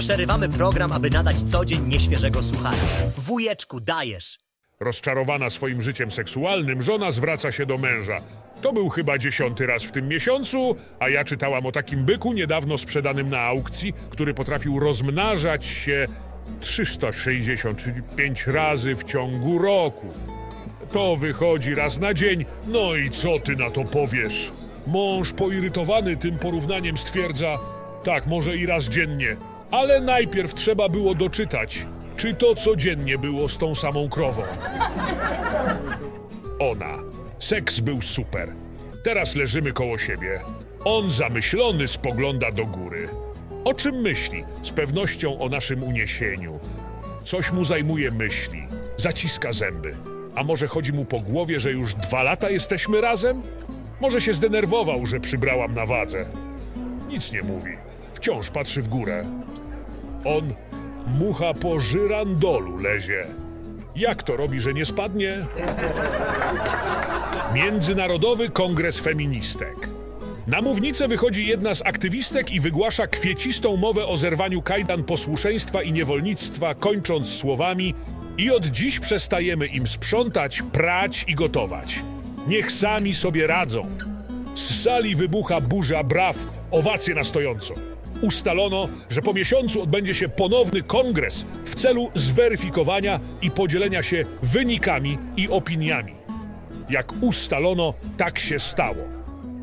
Przerywamy program, aby nadać co dzień nieświeżego suchara. Wujeczku, dajesz! Rozczarowana swoim życiem seksualnym, żona zwraca się do męża. To był chyba dziesiąty raz w tym miesiącu, a ja czytałam o takim byku niedawno sprzedanym na aukcji, który potrafił rozmnażać się 365 razy w ciągu roku. To wychodzi raz na dzień. No i co ty na to powiesz? Mąż poirytowany tym porównaniem stwierdza: tak, może i raz dziennie, ale najpierw trzeba było doczytać, czy to codziennie było z tą samą krową. Ona. Seks był super. Teraz leżymy koło siebie. On zamyślony spogląda do góry. O czym myśli? Z pewnością o naszym uniesieniu. Coś mu zajmuje myśli. Zaciska zęby. A może chodzi mu po głowie, że już dwa lata jesteśmy razem? Może się zdenerwował, że przybrałam na wadze. Nic nie mówi. Wciąż patrzy w górę. On mucha po żyrandolu lezie. Jak to robi, że nie spadnie? Międzynarodowy Kongres Feministek. Na mównicę wychodzi jedna z aktywistek i wygłasza kwiecistą mowę o zerwaniu kajdan posłuszeństwa i niewolnictwa, kończąc słowami i od dziś przestajemy im sprzątać, prać i gotować. Niech sami sobie radzą. Z sali wybucha burza braw, owacje na stojąco. Ustalono, że po miesiącu odbędzie się ponowny kongres w celu zweryfikowania i podzielenia się wynikami i opiniami. Jak ustalono, tak się stało.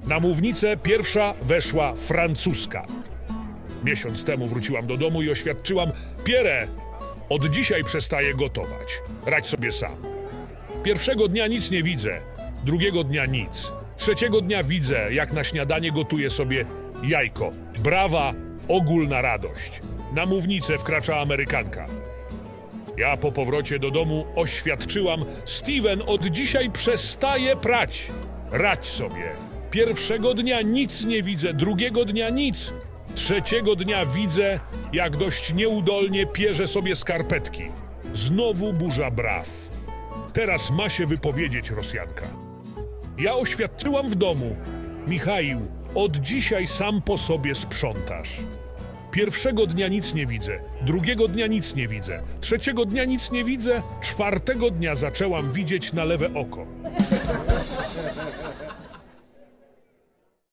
Na mównicę pierwsza weszła francuska. Miesiąc temu wróciłam do domu i oświadczyłam: Pierre, od dzisiaj przestaję gotować. Radź sobie sam. Pierwszego dnia nic nie widzę, drugiego dnia nic. Trzeciego dnia widzę, jak na śniadanie gotuje sobie jajko. Brawa, ogólna radość. Na mównicę wkracza Amerykanka. Ja po powrocie do domu oświadczyłam: Steven od dzisiaj przestaje prać. Radź sobie. Pierwszego dnia nic nie widzę, drugiego dnia nic. Trzeciego dnia widzę, jak dość nieudolnie pierze sobie skarpetki. Znowu burza braw. Teraz ma się wypowiedzieć Rosjanka. Ja oświadczyłam w domu. Michaił, od dzisiaj sam po sobie sprzątasz. Pierwszego dnia nic nie widzę, drugiego dnia nic nie widzę, trzeciego dnia nic nie widzę, czwartego dnia zaczęłam widzieć na lewe oko.